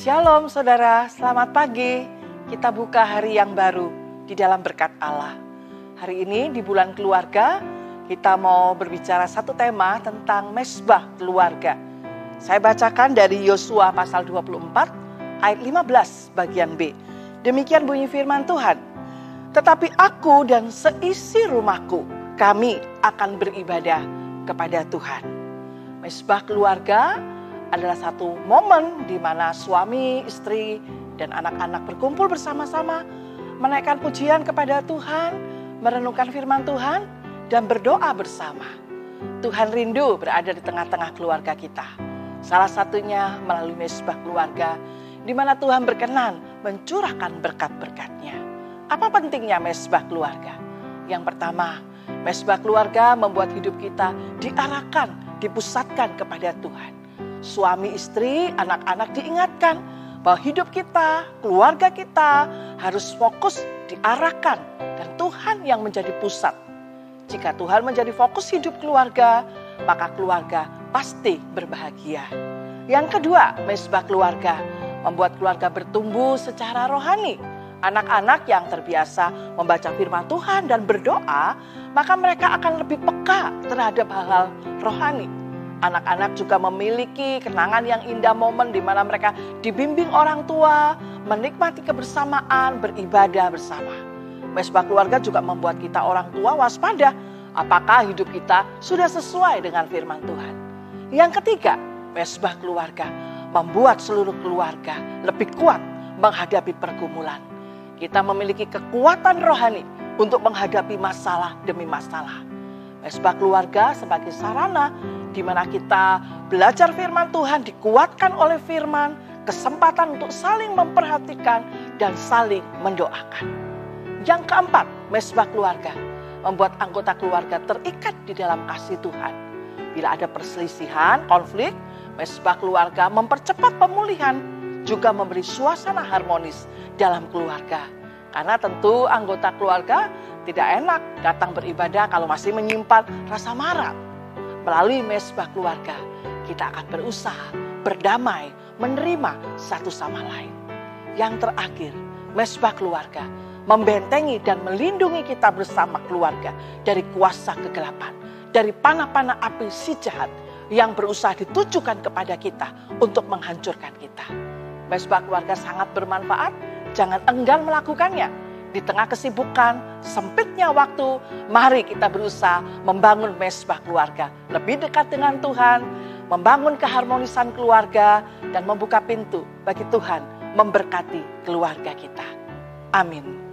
Shalom saudara, selamat pagi. Kita buka hari yang baru di dalam berkat Allah. Hari ini di bulan keluarga, kita mau berbicara satu tema tentang mesbah keluarga. Saya bacakan dari Yosua pasal 24 ayat 15 bagian B. Demikian bunyi firman Tuhan. Tetapi aku dan seisi rumahku, kami akan beribadah kepada Tuhan. Mesbah keluarga adalah satu momen di mana suami, istri, dan anak-anak berkumpul bersama-sama, menaikkan pujian kepada Tuhan, merenungkan firman Tuhan, dan berdoa bersama. Tuhan rindu berada di tengah-tengah keluarga kita. Salah satunya melalui mesbah keluarga, di mana Tuhan berkenan mencurahkan berkat-berkatnya. Apa pentingnya mesbah keluarga? Yang pertama, mesbah keluarga membuat hidup kita diarahkan, dipusatkan kepada Tuhan suami istri, anak-anak diingatkan bahwa hidup kita, keluarga kita harus fokus diarahkan dan Tuhan yang menjadi pusat. Jika Tuhan menjadi fokus hidup keluarga, maka keluarga pasti berbahagia. Yang kedua, mesbah keluarga membuat keluarga bertumbuh secara rohani. Anak-anak yang terbiasa membaca firman Tuhan dan berdoa, maka mereka akan lebih peka terhadap hal-hal rohani Anak-anak juga memiliki kenangan yang indah momen di mana mereka dibimbing orang tua, menikmati kebersamaan, beribadah bersama. Mesbah keluarga juga membuat kita orang tua waspada apakah hidup kita sudah sesuai dengan firman Tuhan. Yang ketiga, mesbah keluarga membuat seluruh keluarga lebih kuat menghadapi pergumulan. Kita memiliki kekuatan rohani untuk menghadapi masalah demi masalah. Mesbah keluarga sebagai sarana di mana kita belajar firman Tuhan, dikuatkan oleh firman, kesempatan untuk saling memperhatikan dan saling mendoakan. Yang keempat, mesbah keluarga membuat anggota keluarga terikat di dalam kasih Tuhan. Bila ada perselisihan, konflik, mesbah keluarga mempercepat pemulihan, juga memberi suasana harmonis dalam keluarga. Karena tentu anggota keluarga tidak enak datang beribadah kalau masih menyimpan rasa marah Melalui mesbah keluarga, kita akan berusaha berdamai, menerima satu sama lain. Yang terakhir, mesbah keluarga membentengi dan melindungi kita bersama keluarga dari kuasa kegelapan, dari panah-panah api si jahat yang berusaha ditujukan kepada kita untuk menghancurkan kita. Mesbah keluarga sangat bermanfaat, jangan enggan melakukannya di tengah kesibukan, sempitnya waktu, mari kita berusaha membangun mesbah keluarga. Lebih dekat dengan Tuhan, membangun keharmonisan keluarga, dan membuka pintu bagi Tuhan memberkati keluarga kita. Amin.